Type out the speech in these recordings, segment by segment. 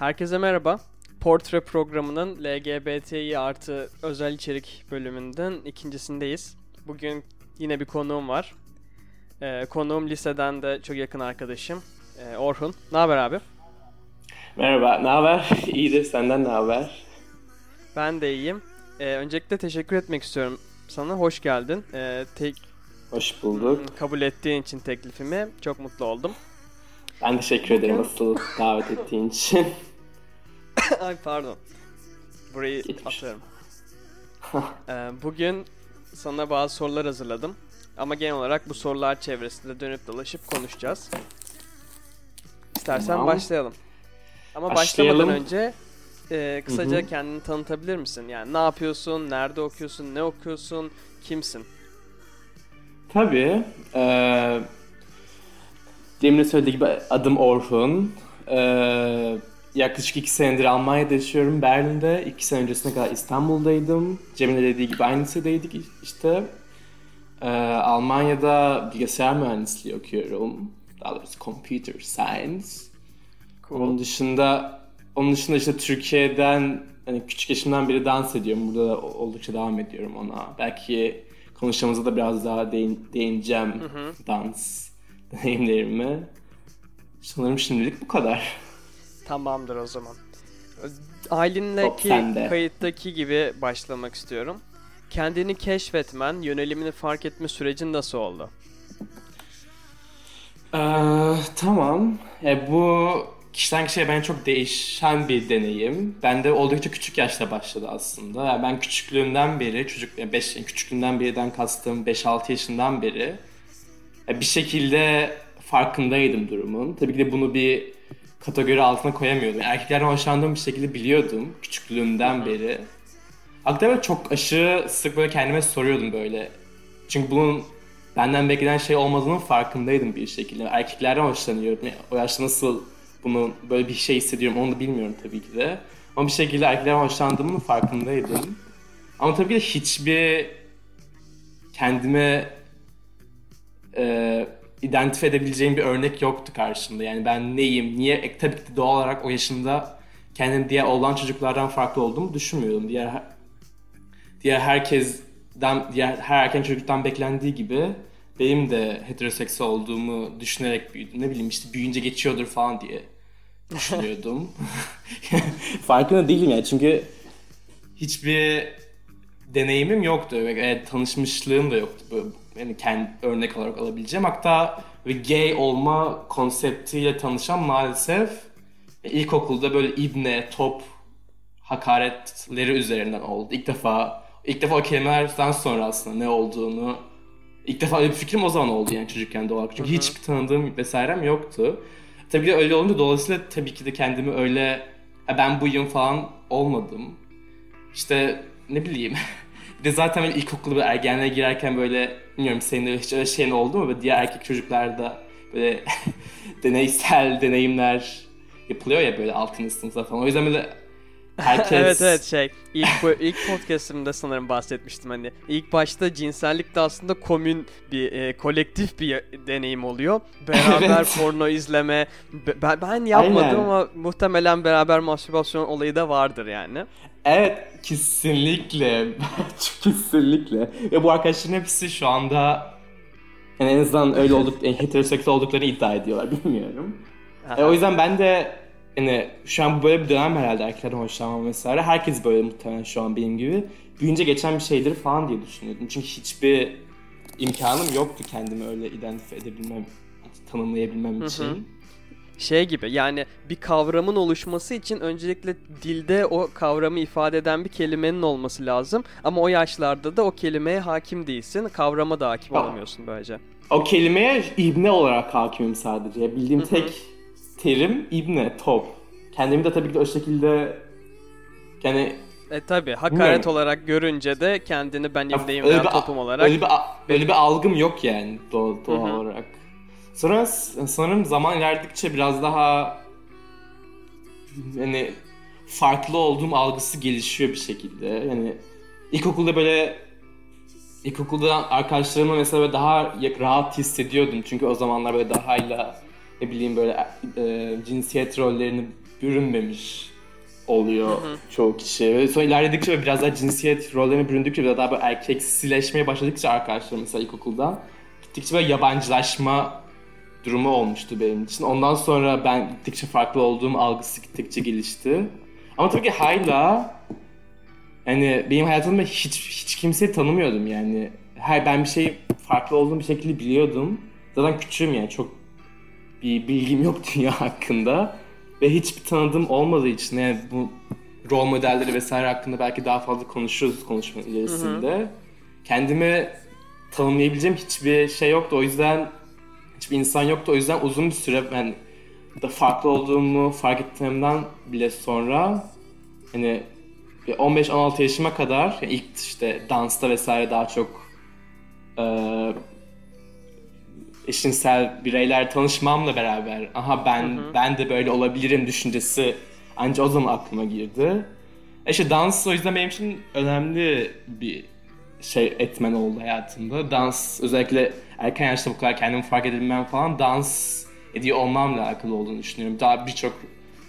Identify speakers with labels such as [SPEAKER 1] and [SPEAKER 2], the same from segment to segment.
[SPEAKER 1] Herkese merhaba. Portre programının LGBTİ artı özel içerik bölümünden ikincisindeyiz. Bugün yine bir konuğum var. Ee, konuğum liseden de çok yakın arkadaşım. Ee, Orhun. Ne haber abi?
[SPEAKER 2] Merhaba, ne haber? İyidir, senden ne haber?
[SPEAKER 1] Ben de iyiyim. Ee, öncelikle teşekkür etmek istiyorum sana. Hoş geldin. Ee, tek
[SPEAKER 2] Hoş bulduk.
[SPEAKER 1] kabul ettiğin için teklifimi çok mutlu oldum.
[SPEAKER 2] Ben teşekkür ederim asıl davet ettiğin için.
[SPEAKER 1] Ay pardon. Burayı
[SPEAKER 2] Geçmiş.
[SPEAKER 1] atarım. Ee, bugün sana bazı sorular hazırladım. Ama genel olarak bu sorular çevresinde dönüp dolaşıp konuşacağız. İstersen
[SPEAKER 2] Tamam.
[SPEAKER 1] başlayalım. Ama
[SPEAKER 2] Başlayalım.
[SPEAKER 1] başlamadan önce e, kısaca
[SPEAKER 2] Hı hı.
[SPEAKER 1] kendini tanıtabilir misin? Yani ne yapıyorsun, nerede okuyorsun, ne okuyorsun, kimsin?
[SPEAKER 2] Tabii. Ee, demin de söylediği gibi adım Orhun. Ee, yaklaşık iki senedir Almanya'da yaşıyorum, Berlin'de. İki sene öncesine kadar İstanbul'daydım. Cem'in de dediği gibi aynı lisedeydik işte. Ee, Almanya'da bilgisayar mühendisliği okuyorum. Daha doğrusu computer science. Onun dışında onun dışında işte Türkiye'den hani küçük yaşımdan beri dans ediyorum. Burada da oldukça devam ediyorum ona. Belki konuşmamızda da biraz daha değin, değineceğim dans deneyimlerimi. Sanırım şimdilik bu kadar.
[SPEAKER 1] Tamamdır o zaman.
[SPEAKER 2] Sende.
[SPEAKER 1] kayıttaki gibi başlamak istiyorum. Kendini keşfetmen, yönelimini fark etme sürecin nasıl oldu?
[SPEAKER 2] Ee, tamam. E, bu kişiden kişiye ben çok değişen bir deneyim. Ben de oldukça küçük yaşta başladı aslında. Yani ben küçüklüğümden beri, çocuk 5 küçüklüğümden beriden kastım 5-6 yaşından beri e, bir şekilde farkındaydım durumun. Tabii ki de bunu bir kategori altına koyamıyordum. Erkeklerden hoşlandığımı bir şekilde biliyordum küçüklüğümden beri. Hatta çok aşırı sık böyle kendime soruyordum böyle. Çünkü bunun benden beklenen şey olmadığının farkındaydım bir şekilde. Erkeklerden hoşlanıyorum. Yani o yaşta nasıl bunu böyle bir şey hissediyorum onu da bilmiyorum tabii ki de. Ama bir şekilde erkeklerden hoşlandığımın farkındaydım. Ama tabii ki de hiçbir kendime e, identife edebileceğim bir örnek yoktu karşımda. Yani ben neyim, niye? E, tabii ki doğal olarak o yaşımda kendim diğer olan çocuklardan farklı olduğumu düşünmüyordum. Diğer diğer herkesten, diğer her erken çocuktan beklendiği gibi benim de heteroseksüel olduğumu düşünerek büyüdüm. Ne bileyim işte büyüyünce geçiyordur falan diye düşünüyordum. Farkında değilim yani çünkü hiçbir deneyimim yoktu e, tanışmışlığım da yoktu. Yani kendi örnek olarak alabileceğim. Hatta ve gay olma konseptiyle tanışan maalesef ilkokulda böyle ibne, top hakaretleri üzerinden oldu. İlk defa ilk defa o kelimelerden sonra aslında ne olduğunu ilk defa bir fikrim o zaman oldu yani çocukken doğal olarak. Çünkü hiç tanıdığım vesairem yoktu. Tabii de öyle olunca dolayısıyla tabii ki de kendimi öyle "Ha, ben buyum falan olmadım. İşte ne bileyim. de zaten böyle ilkokulu ve ergenliğe girerken böyle bilmiyorum senin de hiç öyle şeyin oldu mu? Böyle diğer erkek çocuklarda böyle deneysel deneyimler yapılıyor ya böyle altıncı sınıfta falan. O yüzden böyle herkes...
[SPEAKER 1] evet evet şey ilk ilk podcast'ımda sanırım bahsetmiştim hani ilk başta cinsellik de aslında komün bir e, kolektif bir deneyim oluyor. Beraber
[SPEAKER 2] Evet.
[SPEAKER 1] porno izleme Be- ben, ben yapmadım
[SPEAKER 2] Aynen.
[SPEAKER 1] ama muhtemelen beraber mastürbasyon olayı da vardır yani.
[SPEAKER 2] Evet kesinlikle. kesinlikle. Ve bu arkadaşların hepsi şu anda yani en azından öyle olduk, yani heteroseksüel olduklarını iddia ediyorlar. Bilmiyorum. E, o yüzden ben de yani şu an bu böyle bir dönem herhalde erkeklerden hoşlanmam vesaire. Herkes böyle muhtemelen şu an benim gibi. Büyünce geçen bir şeydir falan diye düşünüyordum. Çünkü hiçbir imkanım yoktu kendimi öyle identife edebilmem, tanımlayabilmem için.
[SPEAKER 1] Şey gibi yani bir kavramın oluşması için öncelikle dilde o kavramı ifade eden bir kelimenin olması lazım. Ama o yaşlarda da o kelimeye hakim değilsin. Kavrama da hakim
[SPEAKER 2] Tamam.
[SPEAKER 1] olamıyorsun böylece.
[SPEAKER 2] O kelimeye ibne olarak hakimim sadece. Bildiğim tek terim ibne, top. Kendimi de tabii ki de o şekilde yani
[SPEAKER 1] E tabi hakaret
[SPEAKER 2] Bilmiyorum.
[SPEAKER 1] olarak görünce de kendini ben imdeyim
[SPEAKER 2] bir,
[SPEAKER 1] topum olarak
[SPEAKER 2] öyle bir, öyle bir algım yok yani doğal, doğal olarak. Sonra sanırım zaman ilerledikçe biraz daha hani farklı olduğum algısı gelişiyor bir şekilde. Yani ilkokulda böyle ilkokulda arkadaşlarımla mesela daha rahat hissediyordum. Çünkü o zamanlar böyle daha ile ne bileyim böyle e, cinsiyet rollerini bürünmemiş oluyor çoğu kişi. Ve sonra ilerledikçe ve biraz daha cinsiyet rollerine büründükçe biraz daha böyle erkeksileşmeye başladıkça arkadaşlar mesela ilkokulda gittikçe böyle yabancılaşma durumu olmuştu benim için. Ondan sonra ben gittikçe farklı olduğum algısı gittikçe gelişti. Ama tabii ki hala hani benim hayatımda hiç hiç kimseyi tanımıyordum yani. Her ben bir şey farklı olduğum bir şekilde biliyordum. Zaten küçüğüm yani çok bir bilgim yok dünya hakkında. Ve hiçbir tanıdığım olmadığı için yani bu rol modelleri vesaire hakkında belki daha fazla konuşuruz konuşma ilerisinde. Kendimi tanımlayabileceğim hiçbir şey yoktu. O yüzden hiçbir insan yoktu. O yüzden uzun bir süre ben da farklı olduğumu fark ettiğimden bile sonra hani 15-16 yaşıma kadar yani ilk işte dansta vesaire daha çok e, eşcinsel bireyler tanışmamla beraber aha ben hı hı. ben de böyle olabilirim düşüncesi ancak o zaman aklıma girdi. E işte dans o yüzden benim için önemli bir şey etmen oldu hayatımda. Dans özellikle erken yaşta bu kadar kendimi fark edebilmem falan dans ediyor olmamla alakalı olduğunu düşünüyorum. Daha birçok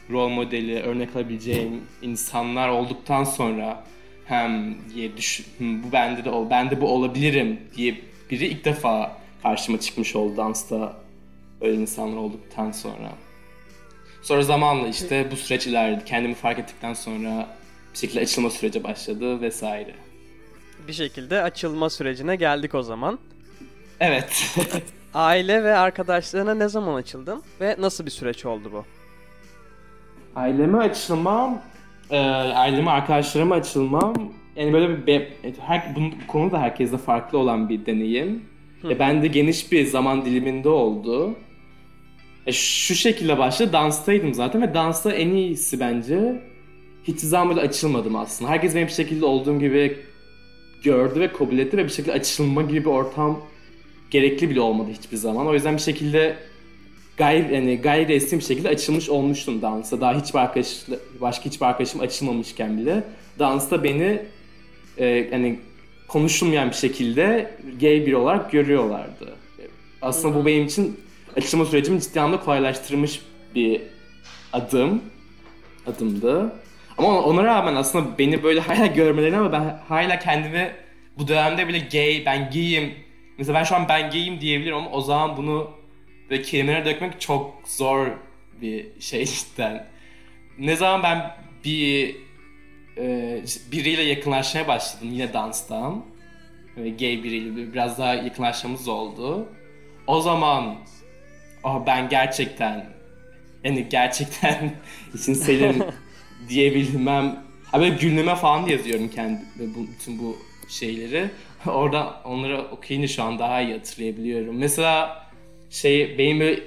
[SPEAKER 2] rol modeli, örnek alabileceğim insanlar olduktan sonra hem diye düşün, bu bende de ol, ben de bu olabilirim diye biri ilk defa karşıma çıkmış oldu dansta öyle insanlar olduktan sonra. Sonra zamanla işte bu süreç ilerledi. Kendimi fark ettikten sonra bir şekilde açılma süreci başladı vesaire.
[SPEAKER 1] Bir şekilde açılma sürecine geldik o zaman.
[SPEAKER 2] Evet.
[SPEAKER 1] Aile ve arkadaşlarına ne zaman açıldın ve nasıl bir süreç oldu bu?
[SPEAKER 2] Aileme açılmam, e, aileme arkadaşlarıma açılmam yani böyle bir her bu konuda herkeste farklı olan bir deneyim. E, ben de geniş bir zaman diliminde oldu. E, şu şekilde başladı. Danstaydım zaten ve dansta en iyisi bence hiç zaman böyle açılmadım aslında. Herkes benim bir şekilde olduğum gibi gördü ve kabul etti ve bir şekilde açılma gibi bir ortam gerekli bile olmadı hiçbir zaman. O yüzden bir şekilde gayri, yani gayri resmi bir şekilde açılmış olmuştum dansa. Daha hiçbir arkadaş, başka hiçbir arkadaşım açılmamışken bile. Dansta beni e, yani konuşulmayan bir şekilde gay biri olarak görüyorlardı. Aslında bu benim için açılma sürecimi ciddi anlamda kolaylaştırmış bir adım. Adımdı. Ama ona rağmen aslında beni böyle hala görmeleri ama ben hala kendimi bu dönemde bile gay, ben gayim. Mesela ben şu an ben gayim diyebilirim ama o zaman bunu ve kelimelere dökmek çok zor bir şey cidden. Ne zaman ben bir e, biriyle yakınlaşmaya başladım yine danstan. Böyle gay biriyle biraz daha yakınlaşmamız oldu. O zaman oh, ben gerçekten yani gerçekten için senin diyebilmem. Ha böyle günlüğüme falan yazıyorum kendi bu, bütün bu şeyleri. Orada onları okuyunca şu an daha iyi hatırlayabiliyorum. Mesela şey benim böyle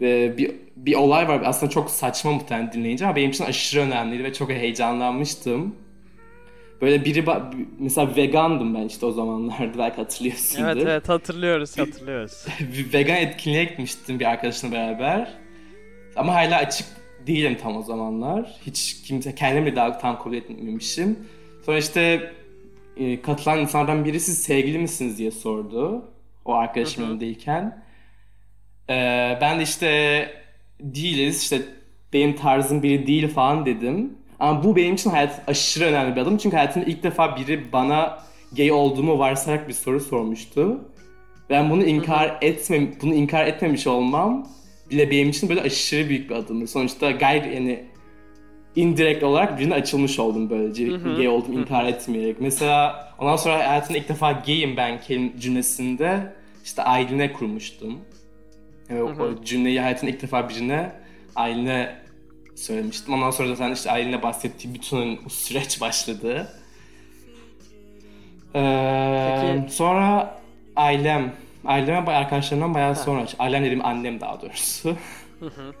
[SPEAKER 2] e, bir, bir olay var. Aslında çok saçma muhtemelen dinleyince ama benim için aşırı önemliydi ve çok heyecanlanmıştım. Böyle biri mesela vegandım ben işte o zamanlarda belki hatırlıyorsundur.
[SPEAKER 1] Evet evet hatırlıyoruz hatırlıyoruz.
[SPEAKER 2] bir vegan etkinliğe gitmiştim bir arkadaşımla beraber. Ama hala açık değilim tam o zamanlar. Hiç kimse kendimi daha tam kabul etmemişim. Sonra işte e, katılan insanlardan birisi sevgili misiniz diye sordu. O arkadaşım önündeyken. Ee, ben de işte değiliz işte benim tarzım biri değil falan dedim. Ama bu benim için hayat aşırı önemli bir adım. Çünkü hayatımda ilk defa biri bana gay olduğumu varsayarak bir soru sormuştu. Ben bunu inkar etmem bunu inkar etmemiş olmam bile benim için böyle aşırı büyük bir adımdı. Sonuçta gayri yani indirekt olarak birine açılmış oldum böylece. Gay oldum inkar etmeyerek. Mesela ondan sonra hayatımda ilk defa gayim ben kelim cümlesinde işte ailene kurmuştum. Yani o cümleyi hayatımda ilk defa birine ailene söylemiştim. Ondan sonra zaten işte ailene bahsettiği bütün süreç başladı. Ee, Peki. Sonra ailem, aileme arkadaşlarımdan bayağı ha. sonra, ailem dediğim annem daha doğrusu. Hı hı.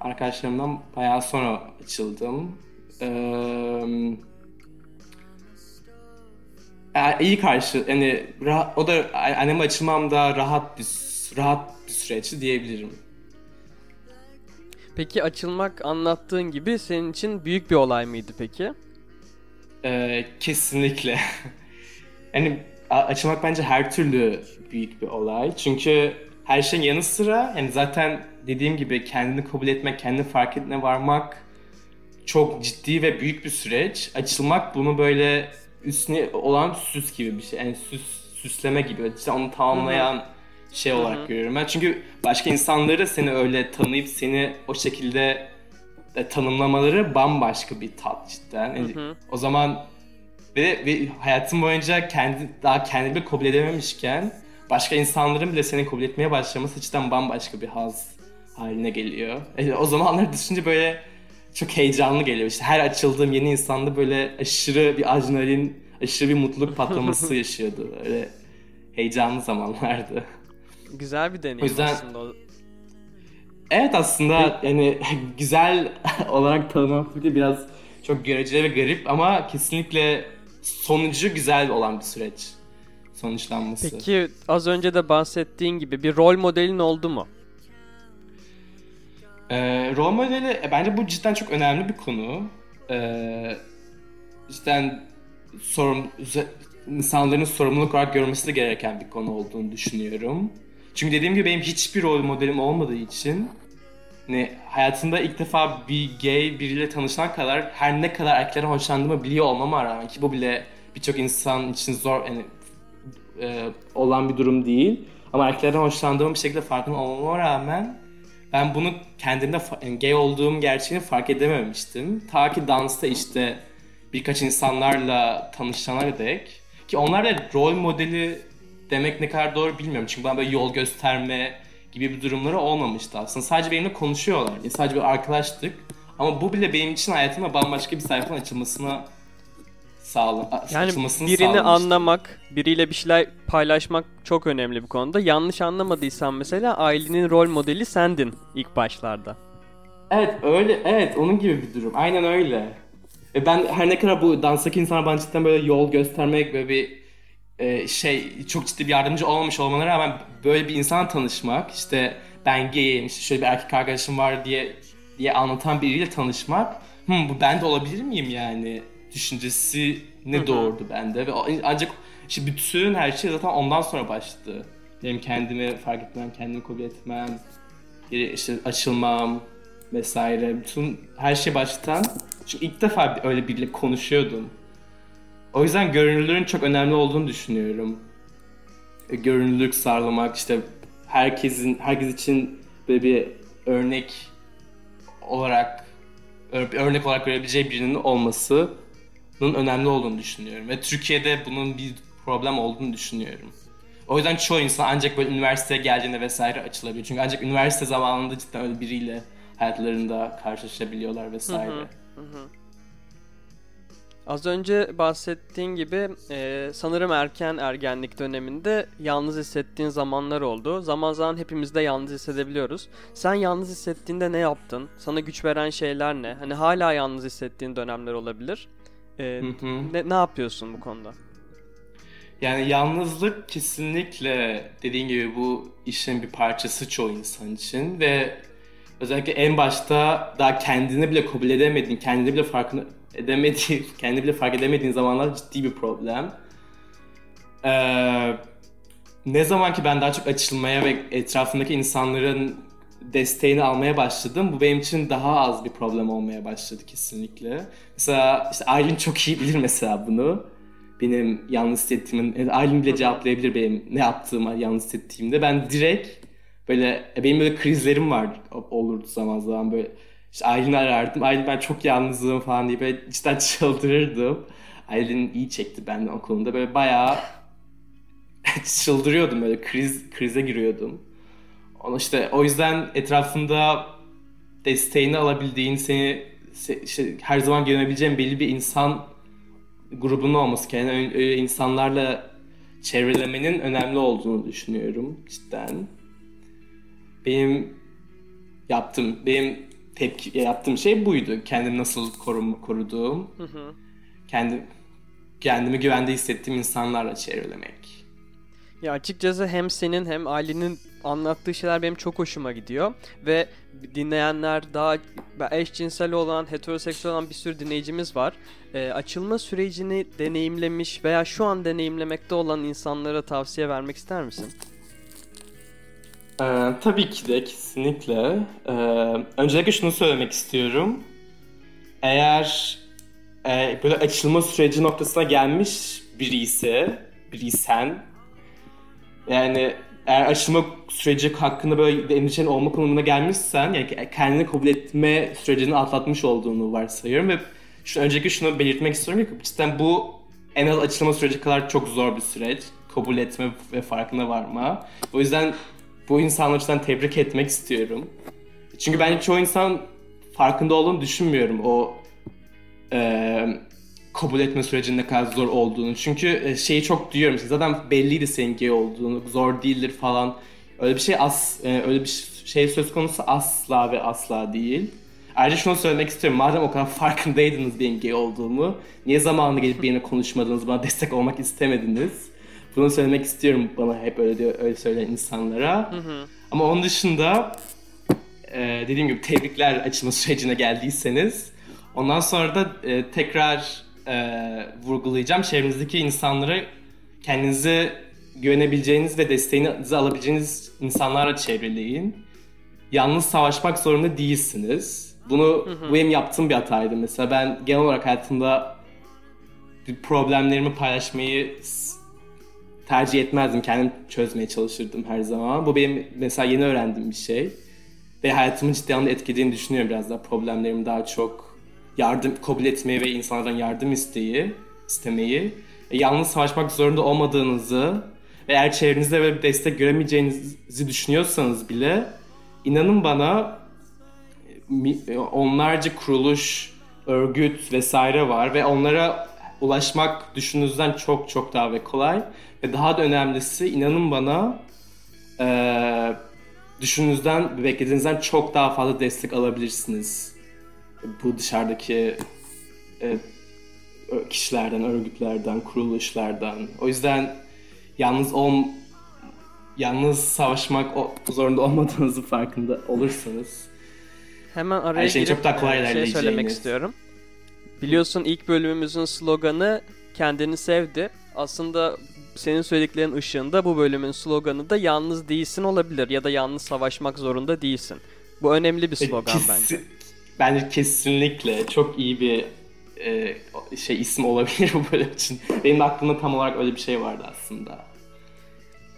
[SPEAKER 2] arkadaşlarımdan bayağı sonra açıldım. Ee, yani iyi karşı, yani rahat, o da anneme açılmam da rahat bir rahat bir süreçti diyebilirim.
[SPEAKER 1] Peki açılmak anlattığın gibi senin için büyük bir olay mıydı peki?
[SPEAKER 2] Ee, kesinlikle. yani açılmak bence her türlü büyük bir olay. Çünkü her şeyin yanı sıra yani zaten dediğim gibi kendini kabul etmek, kendini fark etme varmak çok ciddi ve büyük bir süreç. Açılmak bunu böyle üstüne olan süs gibi bir şey. Yani süs, süsleme gibi. İşte onu tamamlayan Hı-hı. Şey olarak Hı-hı. görüyorum ben. Çünkü başka insanları seni öyle tanıyıp seni o şekilde de tanımlamaları bambaşka bir tat cidden. Yani o zaman ve, ve hayatım boyunca kendi daha kendimi kabul edememişken başka insanların bile seni kabul etmeye başlaması cidden bambaşka bir haz haline geliyor. Yani o zamanlar düşünce böyle çok heyecanlı geliyor. İşte her açıldığım yeni insanda böyle aşırı bir adrenalin, aşırı bir mutluluk patlaması yaşıyordu. Öyle heyecanlı zamanlardı.
[SPEAKER 1] Güzel bir deneyim o yüzden, aslında.
[SPEAKER 2] Evet aslında yani güzel olarak tanımlamak biraz çok göreceli ve garip ama kesinlikle sonucu güzel olan bir süreç sonuçlanması.
[SPEAKER 1] Peki az önce de bahsettiğin gibi bir rol modelin oldu mu?
[SPEAKER 2] Ee, rol modeli e, bence bu cidden çok önemli bir konu. Ee, cidden sorum, insanların sorumluluk olarak görmesi gereken bir konu olduğunu düşünüyorum. Çünkü dediğim gibi benim hiçbir rol modelim olmadığı için ne hayatımda ilk defa bir gay biriyle tanışan kadar her ne kadar erkeklerden hoşlandığımı biliyor olmama rağmen ki bu bile birçok insan için zor yani e, olan bir durum değil. Ama erkeklerden hoşlandığım bir şekilde farkında olmama rağmen ben bunu kendimde yani gay olduğum gerçeğini fark edememiştim. Ta ki dansta işte birkaç insanlarla tanışana dek. Ki onlar da rol modeli demek ne kadar doğru bilmiyorum. Çünkü ben böyle yol gösterme gibi bir durumları olmamıştı aslında. Sadece benimle konuşuyorlar. Yani sadece bir arkadaştık. Ama bu bile benim için hayatımda bambaşka bir sayfanın açılmasına sağla
[SPEAKER 1] yani birini anlamak, biriyle bir şeyler paylaşmak çok önemli bir konuda. Yanlış anlamadıysan mesela ailenin rol modeli sendin ilk başlarda.
[SPEAKER 2] Evet öyle evet onun gibi bir durum. Aynen öyle. Ve ben her ne kadar bu danstaki insana bana cidden böyle yol göstermek ve bir e, şey çok ciddi bir yardımcı olmamış olmana rağmen böyle bir insana tanışmak işte ben gayim işte şöyle bir erkek arkadaşım var diye diye anlatan biriyle tanışmak hmm, bu ben de olabilir miyim yani düşüncesi ne doğurdu bende ve ancak işte bütün her şey zaten ondan sonra başladı. Benim kendimi fark etmem, kendimi kabul etmem, işte açılmam vesaire. Bütün her şey baştan çünkü ilk defa öyle biriyle konuşuyordum. O yüzden görünürlüğün çok önemli olduğunu düşünüyorum. E, görünürlük sağlamak işte herkesin herkes için böyle bir örnek olarak örnek olarak görebileceği birinin olması bunun önemli olduğunu düşünüyorum. Ve Türkiye'de bunun bir problem olduğunu düşünüyorum. O yüzden çoğu insan ancak böyle üniversiteye geldiğinde vesaire açılabiliyor. Çünkü ancak üniversite zamanında cidden öyle biriyle hayatlarında karşılaşabiliyorlar vesaire. Hı hı, hı.
[SPEAKER 1] Az önce bahsettiğin gibi e, sanırım erken ergenlik döneminde yalnız hissettiğin zamanlar oldu. Zaman zaman hepimiz de yalnız hissedebiliyoruz. Sen yalnız hissettiğinde ne yaptın? Sana güç veren şeyler ne? Hani hala yalnız hissettiğin dönemler olabilir. Ee, ne, ne yapıyorsun bu konuda?
[SPEAKER 2] Yani yalnızlık kesinlikle dediğin gibi bu işin bir parçası çoğu insan için ve özellikle en başta daha kendini bile kabul edemediğin, kendini bile farkını edemediğin, kendini bile fark edemediğin zamanlar ciddi bir problem. Ee, ne zaman ki ben daha çok açılmaya ve etrafındaki insanların desteğini almaya başladım. Bu benim için daha az bir problem olmaya başladı kesinlikle. Mesela işte Aylin çok iyi bilir mesela bunu. Benim yalnız hissettiğimin, Aylin bile cevaplayabilir benim ne yaptığımı yalnız hissettiğimde. Ben direkt böyle, e, benim böyle krizlerim var olurdu zaman zaman böyle. İşte Aylin'i arardım. Aylin ben çok yalnızım falan diye böyle cidden çıldırırdım. Aylin iyi çekti benden o konuda. Böyle bayağı çıldırıyordum böyle kriz krize giriyordum. Onu işte o yüzden etrafında desteğini alabildiğin, seni işte her zaman güvenebileceğin belli bir insan grubunun olması, yani insanlarla çevrelemenin önemli olduğunu düşünüyorum cidden. Benim yaptım, benim tepki yaptığım şey buydu. Kendimi nasıl korum, koruduğum. Hı hı. Kendi kendimi güvende hissettiğim insanlarla çevrelemek.
[SPEAKER 1] Ya açıkçası hem senin hem ailenin anlattığı şeyler benim çok hoşuma gidiyor. Ve dinleyenler daha eşcinsel olan, heteroseksüel olan bir sürü dinleyicimiz var. E, açılma sürecini deneyimlemiş veya şu an deneyimlemekte olan insanlara tavsiye vermek ister misin?
[SPEAKER 2] Ee, tabii ki de kesinlikle. Ee, öncelikle şunu söylemek istiyorum. Eğer e, böyle açılma süreci noktasına gelmiş biri ise, biriysen yani eğer açılma süreci hakkında böyle endişen olma konumuna gelmişsen yani kendini kabul etme sürecini atlatmış olduğunu varsayıyorum ve şu, öncelikle şunu belirtmek istiyorum ki cidden bu en az açılma süreci kadar çok zor bir süreç. Kabul etme ve farkına varma. O yüzden bu insanları tebrik etmek istiyorum. Çünkü bence çoğu insan farkında olduğunu düşünmüyorum o e, kabul etme sürecinin ne kadar zor olduğunu. Çünkü şeyi çok duyuyorum. Zaten belliydi senin gay olduğunu. Zor değildir falan. Öyle bir şey as e, öyle bir şey söz konusu asla ve asla değil. Ayrıca şunu söylemek istiyorum. Madem o kadar farkındaydınız benim gay olduğumu, niye zamanında gelip benimle konuşmadınız, bana destek olmak istemediniz? Bunu söylemek istiyorum bana hep öyle diyor, öyle söyleyen insanlara. Hı hı. Ama onun dışında e, dediğim gibi tebrikler açılma sürecine geldiyseniz. Ondan sonra da e, tekrar e, vurgulayacağım. Çevrenizdeki insanları kendinize güvenebileceğiniz ve desteğinizi alabileceğiniz insanlarla çevreleyin. Yalnız savaşmak zorunda değilsiniz. Bunu hı hı. bu benim yaptığım bir hataydı. Mesela ben genel olarak hayatımda problemlerimi paylaşmayı tercih etmezdim. Kendim çözmeye çalışırdım her zaman. Bu benim mesela yeni öğrendiğim bir şey. Ve hayatımın ciddi anlamda etkilediğini düşünüyorum biraz daha. Problemlerimi daha çok yardım kabul etmeyi ve insanlardan yardım isteği, istemeyi. E, yalnız savaşmak zorunda olmadığınızı ve eğer çevrenizde böyle bir destek göremeyeceğinizi düşünüyorsanız bile inanın bana e, onlarca kuruluş, örgüt vesaire var ve onlara ulaşmak düşündüğünüzden çok çok daha ve kolay. Ve daha da önemlisi inanın bana e, düşündüğünüzden, beklediğinizden çok daha fazla destek alabilirsiniz. Bu dışarıdaki e, kişilerden, örgütlerden, kuruluşlardan. O yüzden yalnız ol, yalnız savaşmak zorunda olmadığınızı farkında olursanız
[SPEAKER 1] hemen araya girip çok daha kolay şey söylemek istiyorum. Biliyorsun ilk bölümümüzün sloganı kendini sevdi. Aslında senin söylediklerin ışığında bu bölümün sloganı da yalnız değilsin olabilir ya da yalnız savaşmak zorunda değilsin. Bu önemli bir slogan Kesin, bence.
[SPEAKER 2] Bence kesinlikle çok iyi bir e, şey isim olabilir bu bölüm için. Benim aklımda tam olarak öyle bir şey vardı aslında.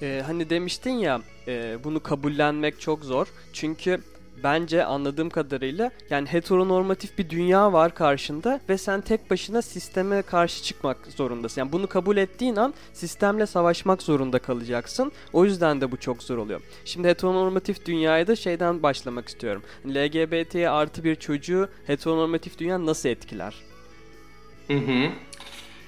[SPEAKER 1] Ee, hani demiştin ya e, bunu kabullenmek çok zor. Çünkü bence anladığım kadarıyla yani heteronormatif bir dünya var karşında ve sen tek başına sisteme karşı çıkmak zorundasın. Yani bunu kabul ettiğin an sistemle savaşmak zorunda kalacaksın. O yüzden de bu çok zor oluyor. Şimdi heteronormatif dünyaya da şeyden başlamak istiyorum. LGBT artı bir çocuğu heteronormatif dünya nasıl etkiler?
[SPEAKER 2] Hı hı.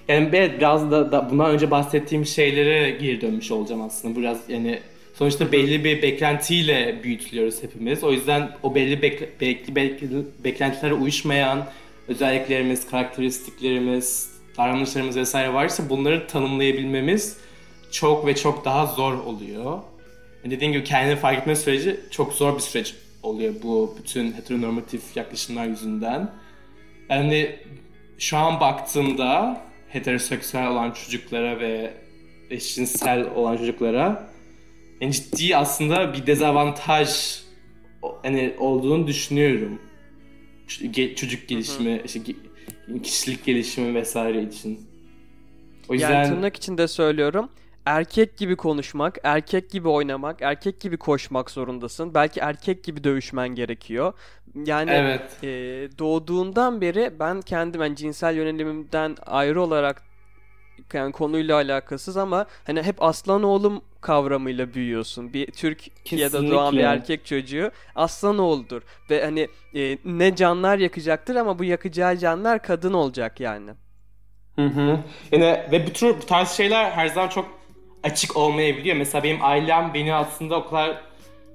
[SPEAKER 2] Yani biraz da, da bundan önce bahsettiğim şeylere geri dönmüş olacağım aslında. Biraz yani Sonuçta belli bir beklentiyle büyütülüyoruz hepimiz. O yüzden o belli bek belki beklentilere uyuşmayan özelliklerimiz, karakteristiklerimiz, davranışlarımız vesaire varsa bunları tanımlayabilmemiz çok ve çok daha zor oluyor. Dediğim gibi kendini fark etme süreci çok zor bir süreç oluyor bu bütün heteronormatif yaklaşımlar yüzünden. Yani şu an baktığımda heteroseksüel olan çocuklara ve eşcinsel olan çocuklara yani ciddi aslında bir dezavantaj hani olduğunu düşünüyorum. Çocuk gelişimi, işte kişilik gelişimi vesaire için.
[SPEAKER 1] O yüzden yani tırnak içinde söylüyorum. Erkek gibi konuşmak, erkek gibi oynamak, erkek gibi koşmak zorundasın. Belki erkek gibi dövüşmen gerekiyor. Yani evet. e, doğduğundan beri ben kendim yani cinsel yönelimimden ayrı olarak yani konuyla alakasız ama hani hep aslan oğlum kavramıyla büyüyorsun. Bir Türk ya da doğan bir erkek çocuğu aslan oğuldur ve hani e, ne canlar yakacaktır ama bu yakacağı canlar kadın olacak yani.
[SPEAKER 2] Hı hı. Yani ve bu tür bu tarz şeyler her zaman çok açık olmayabiliyor. Mesela benim ailem beni aslında o kadar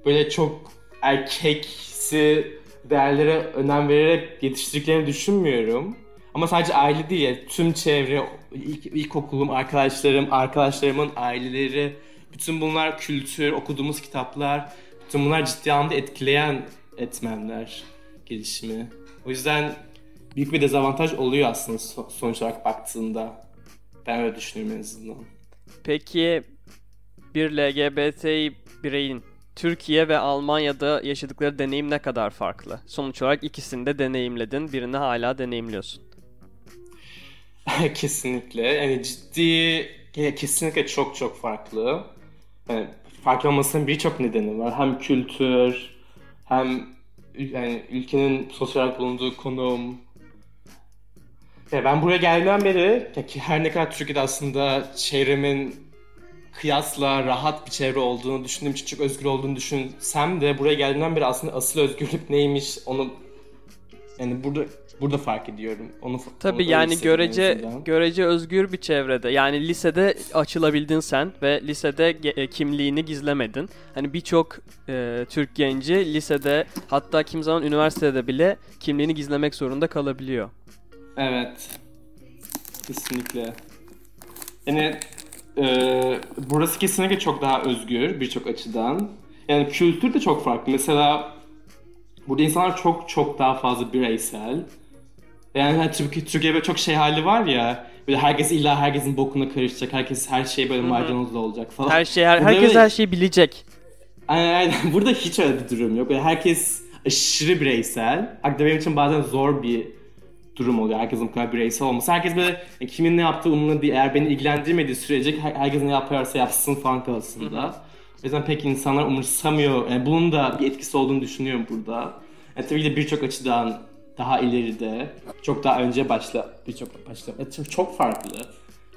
[SPEAKER 2] böyle çok erkeksi değerlere önem vererek yetiştirdiklerini düşünmüyorum. Ama sadece aile değil, tüm çevre, ilk, ilkokulum, arkadaşlarım, arkadaşlarımın aileleri, bütün bunlar kültür, okuduğumuz kitaplar, bütün bunlar ciddi anlamda etkileyen etmenler gelişimi. O yüzden büyük bir dezavantaj oluyor aslında sonuç olarak baktığında. Ben öyle düşünüyorum en azından.
[SPEAKER 1] Peki bir LGBT bireyin Türkiye ve Almanya'da yaşadıkları deneyim ne kadar farklı? Sonuç olarak ikisini de deneyimledin, birini hala deneyimliyorsun.
[SPEAKER 2] kesinlikle. Yani ciddi, kesinlikle çok çok farklı. Yani farklı olmasının birçok nedeni var. Hem kültür, hem yani ülkenin sosyal bulunduğu konum. Ya ben buraya geldiğimden beri ki her ne kadar Türkiye'de aslında çevremin kıyasla rahat bir çevre olduğunu düşündüğüm için çok özgür olduğunu düşünsem de buraya geldiğimden beri aslında asıl özgürlük neymiş onu yani burada burada fark ediyorum. Onu
[SPEAKER 1] Tabii onu yani görece görece özgür bir çevrede. Yani lisede açılabildin sen ve lisede e, kimliğini gizlemedin. Hani birçok e, Türk genci lisede hatta kim zaman üniversitede bile kimliğini gizlemek zorunda kalabiliyor.
[SPEAKER 2] Evet. Kesinlikle. Yani e, burası kesinlikle çok daha özgür birçok açıdan. Yani kültür de çok farklı. Mesela burada insanlar çok çok daha fazla bireysel. Yani hani Türkiye, Türkiye'de çok şey hali var ya. Böyle herkes illa herkesin bokuna karışacak. Herkes her şey böyle maydanozlu olacak falan.
[SPEAKER 1] Her şey her, herkes böyle, her şeyi bilecek.
[SPEAKER 2] Aynen aynen. Burada hiç öyle bir durum yok. Böyle herkes aşırı bireysel. Hatta benim için bazen zor bir durum oluyor. Herkesin bu kadar bireysel olması. Herkes böyle e, kimin ne yaptığı umurunda değil. Eğer beni ilgilendirmediği sürece herkes ne yaparsa yapsın falan kafasında. O yüzden pek insanlar umursamıyor. Yani bunun da bir etkisi olduğunu düşünüyorum burada. Yani tabii ki de birçok açıdan daha ileride, çok daha önce başla, birçok başla, çok farklı.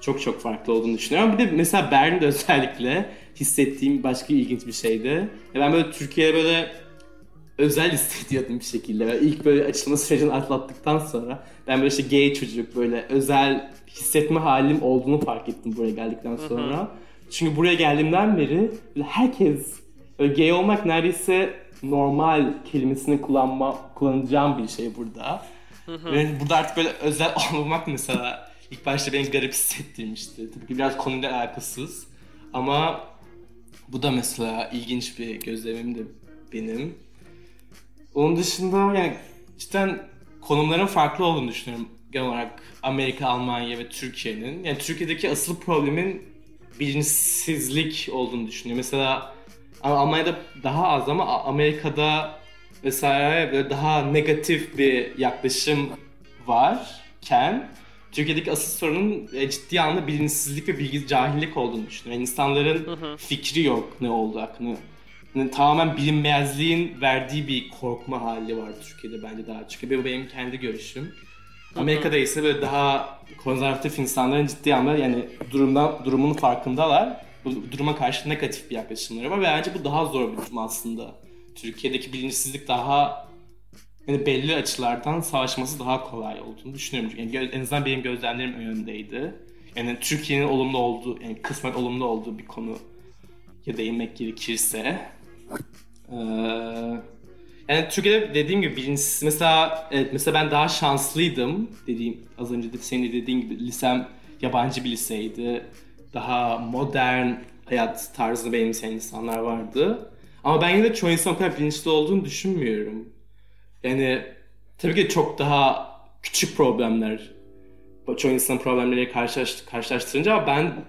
[SPEAKER 2] Çok çok farklı olduğunu düşünüyorum. Bir de mesela Berlin'de özellikle hissettiğim başka ilginç bir şeydi. Ben böyle Türkiye'de böyle özel hissediyordum bir şekilde. Böyle ilk böyle açılma sürecini atlattıktan sonra ben böyle işte gay çocuk böyle özel hissetme halim olduğunu fark ettim buraya geldikten sonra. Hı hı. Çünkü buraya geldiğimden beri herkes böyle gay olmak neredeyse normal kelimesini kullanma kullanacağım bir şey burada. Ve burada artık böyle özel olmamak mesela ilk başta beni garip hissettirmişti. Tabii ki biraz konuyla alakasız. Ama bu da mesela ilginç bir gözlemimdi benim. Onun dışında yani cidden konumların farklı olduğunu düşünüyorum genel olarak Amerika, Almanya ve Türkiye'nin. Yani Türkiye'deki asıl problemin bilinçsizlik olduğunu düşünüyorum. Mesela Almanya'da daha az ama Amerika'da vesaire böyle daha negatif bir yaklaşım varken Türkiye'deki asıl sorunun e, ciddi anlamda bilinçsizlik ve bilgi cahillik olduğunu düşünüyorum. Yani insanların hı hı. fikri yok ne oldu hakkında. Yani tamamen bilinmezliğin verdiği bir korkma hali var Türkiye'de bence daha çok. Bu benim kendi görüşüm. Amerika'da ise böyle daha konservatif insanların ciddi anlamda yani durumdan durumun farkındalar. Bu duruma karşı negatif bir yaklaşımları var ve bence bu daha zor bir durum aslında. Türkiye'deki bilinçsizlik daha yani belli açılardan savaşması daha kolay olduğunu düşünüyorum. Yani en azından benim gözlemlerim yönündeydi. Yani Türkiye'nin olumlu olduğu, yani kısmen olumlu olduğu bir konu ya değinmek gerekirse. Ee, yani Türkiye'de dediğim gibi bilinçsiz. Mesela evet, mesela ben daha şanslıydım dediğim az önce de senin de dediğin gibi lisem yabancı bir liseydi. Daha modern hayat tarzını benimseyen insanlar vardı. Ama ben yine de çoğu insan o kadar bilinçli olduğunu düşünmüyorum. Yani tabii ki çok daha küçük problemler çoğu insan problemleriyle karşılaş, karşılaştırınca ama ben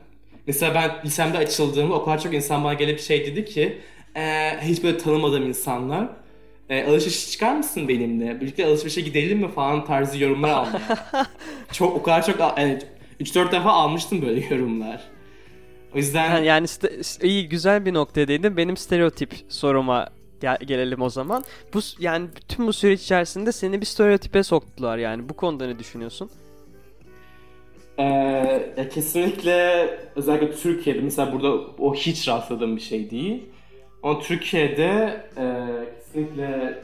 [SPEAKER 2] mesela ben lisemde açıldığımda o kadar çok insan bana gelip şey dedi ki e, hiç böyle tanımadığım insanlar e, alışveriş çıkar mısın benimle? Birlikte alışverişe gidelim mi falan tarzı yorumlar aldım. çok o kadar çok yani 3-4 defa almıştım böyle yorumlar. O yüzden
[SPEAKER 1] yani, yani iyi güzel bir noktaya değindin. Benim stereotip soruma gel- gelelim o zaman. Bu yani bütün bu süreç içerisinde seni bir stereotipe soktular yani. Bu konuda ne düşünüyorsun?
[SPEAKER 2] Ee, kesinlikle özellikle Türkiye'de mesela burada o hiç rastladığım bir şey değil. Ama Türkiye'de e, kesinlikle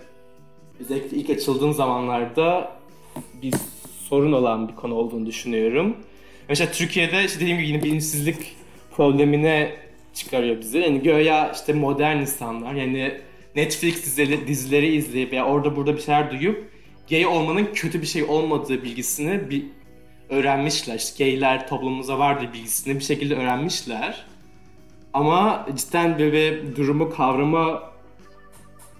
[SPEAKER 2] özellikle ilk açıldığım zamanlarda bir sorun olan bir konu olduğunu düşünüyorum. Mesela Türkiye'de işte dediğim gibi yine bilinçsizlik problemine çıkarıyor bizi. Yani göya işte modern insanlar yani Netflix dizileri, dizileri izleyip ya orada burada bir şeyler duyup gay olmanın kötü bir şey olmadığı bilgisini bir öğrenmişler. İşte gayler toplumumuza vardır bilgisini bir şekilde öğrenmişler. Ama cidden böyle durumu kavrama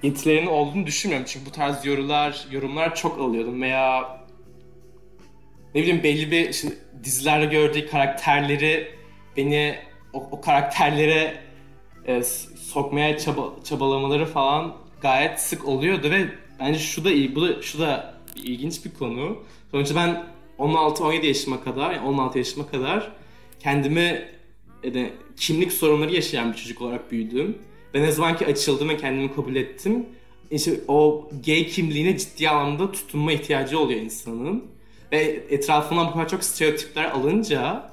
[SPEAKER 2] yetilerinin olduğunu düşünmüyorum. Çünkü bu tarz yorumlar, yorumlar çok alıyordum veya ne bileyim belli bir şimdi dizilerde gördüğü karakterleri beni o, o karakterlere e, sokmaya çaba, çabalamaları falan gayet sık oluyordu ve bence şu da iyi, bu da şu da ilginç bir konu. Sonuçta ben 16-17 yaşıma kadar, yani 16 yaşıma kadar kendimi yani kimlik sorunları yaşayan bir çocuk olarak büyüdüm. Ve ne zaman ki açıldım ve kendimi kabul ettim, işte o gay kimliğine ciddi anlamda tutunma ihtiyacı oluyor insanın. Ve etrafından bu kadar çok stereotipler alınca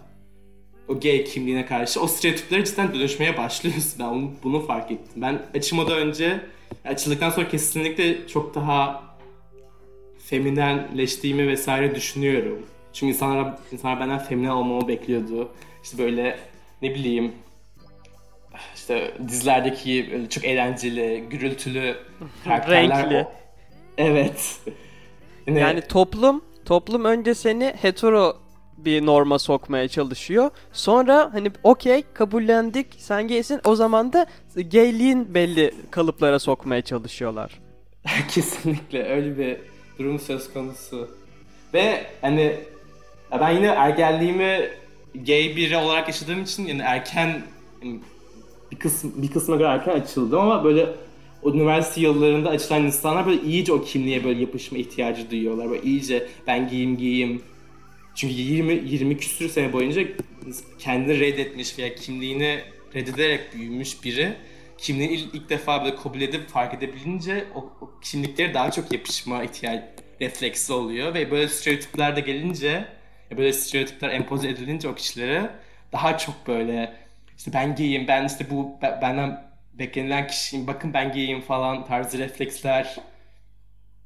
[SPEAKER 2] o gay kimliğine karşı o stereotiplere cidden dönüşmeye başlıyorsun. Ben bunu fark ettim. Ben açılmadan önce, açıldıktan sonra kesinlikle çok daha feminenleştiğimi vesaire düşünüyorum. Çünkü insanlar, insanlar benden feminen olmamı bekliyordu. İşte böyle ne bileyim işte dizilerdeki çok eğlenceli, gürültülü karakterler.
[SPEAKER 1] Renkli.
[SPEAKER 2] Evet.
[SPEAKER 1] Yine... Yani toplum toplum önce seni hetero bir norma sokmaya çalışıyor. Sonra hani okey kabullendik sen gaysin o zaman da gayliğin belli kalıplara sokmaya çalışıyorlar.
[SPEAKER 2] Kesinlikle öyle bir durum söz konusu. Ve hani ben yine ergenliğimi gay biri olarak yaşadığım için yani erken yani bir kısım bir kısma göre erken açıldım ama böyle o üniversite yıllarında açılan insanlar böyle iyice o kimliğe böyle yapışma ihtiyacı duyuyorlar. Böyle iyice ben giyeyim giyeyim. Çünkü 20 20 küsür sene boyunca kendini reddetmiş veya kimliğini reddederek büyümüş biri kimliğini ilk, ilk defa böyle kabul edip fark edebilince o, o kimliklere daha çok yapışma ihtiyacı refleksi oluyor ve böyle stereotipler de gelince böyle stereotipler empoze edilince o kişilere daha çok böyle işte ben giyeyim, ben işte bu benden beklenilen kişiyim, bakın ben giyeyim falan tarzı refleksler,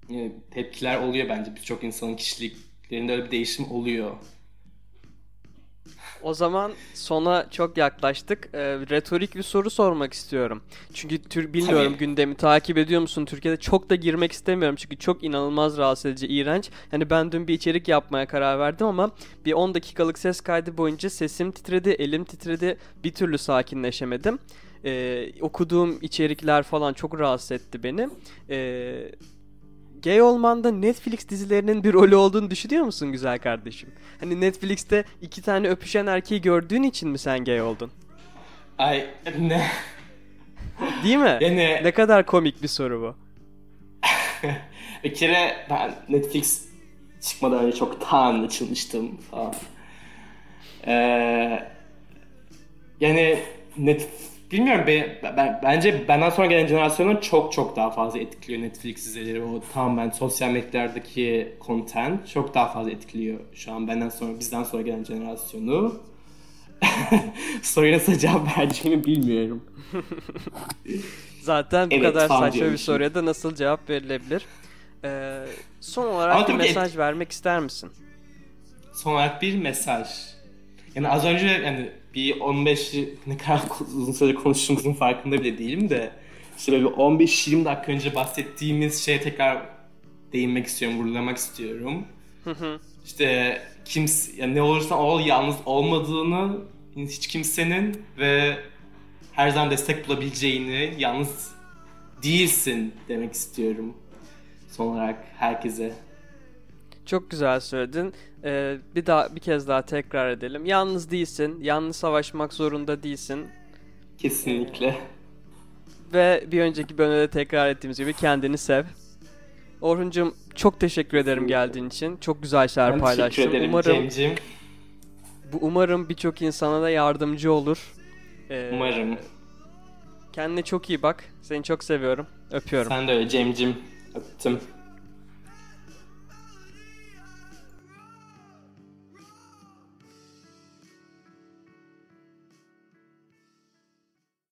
[SPEAKER 2] e, tepkiler oluyor bence. Birçok insanın kişiliklerinde öyle bir değişim oluyor.
[SPEAKER 1] O zaman sona çok yaklaştık. E, retorik bir soru sormak istiyorum. Çünkü tür bilmiyorum Tabii. gündemi takip ediyor musun? Türkiye'de çok da girmek istemiyorum çünkü çok inanılmaz rahatsız edici, iğrenç. Hani ben dün bir içerik yapmaya karar verdim ama bir 10 dakikalık ses kaydı boyunca sesim titredi, elim titredi. Bir türlü sakinleşemedim. Ee, okuduğum içerikler falan çok rahatsız etti beni. Ee, gay olmanda Netflix dizilerinin bir rolü olduğunu düşünüyor musun güzel kardeşim? Hani Netflix'te iki tane öpüşen erkeği gördüğün için mi sen gay oldun?
[SPEAKER 2] Ay ne?
[SPEAKER 1] Değil mi? Yani... Ne kadar komik bir soru bu.
[SPEAKER 2] bir kere ben Netflix çıkmadan önce çoktan açılmıştım falan. Ee, yani net Bilmiyorum be, ben, bence benden sonra gelen jenerasyonu çok çok daha fazla etkiliyor Netflix dizileri. O tamamen sosyal medyalardaki content çok daha fazla etkiliyor şu an benden sonra bizden sonra gelen jenerasyonu. Soruya nasıl cevap vereceğimi bilmiyorum.
[SPEAKER 1] Zaten bu evet, kadar saçma bir soruya da nasıl cevap verilebilir? Ee, son olarak Ama bir mesaj et... vermek ister misin?
[SPEAKER 2] Son olarak bir mesaj. Yani az önce yani bir 15 ne kadar uzun süre konuştuğumuzun farkında bile değilim de işte böyle 15-20 dakika önce bahsettiğimiz şeye tekrar değinmek istiyorum, vurgulamak istiyorum. İşte kimse, yani ne olursa ol yalnız olmadığını hiç kimsenin ve her zaman destek bulabileceğini, yalnız değilsin demek istiyorum son olarak herkese.
[SPEAKER 1] Çok güzel söyledin. Ee, bir daha bir kez daha tekrar edelim. Yalnız değilsin. Yalnız savaşmak zorunda değilsin.
[SPEAKER 2] Kesinlikle.
[SPEAKER 1] Ve bir önceki bölümde tekrar ettiğimiz gibi kendini sev. Orhun'cum çok teşekkür ederim geldiğin için. Çok güzel şeyler ben paylaştın. Teşekkür ederim umarım, Cem'cim. Bu umarım birçok insana da yardımcı olur.
[SPEAKER 2] Ee, umarım.
[SPEAKER 1] Kendine çok iyi bak. Seni çok seviyorum. Öpüyorum.
[SPEAKER 2] Sen de öyle Cem'cim. Öptüm.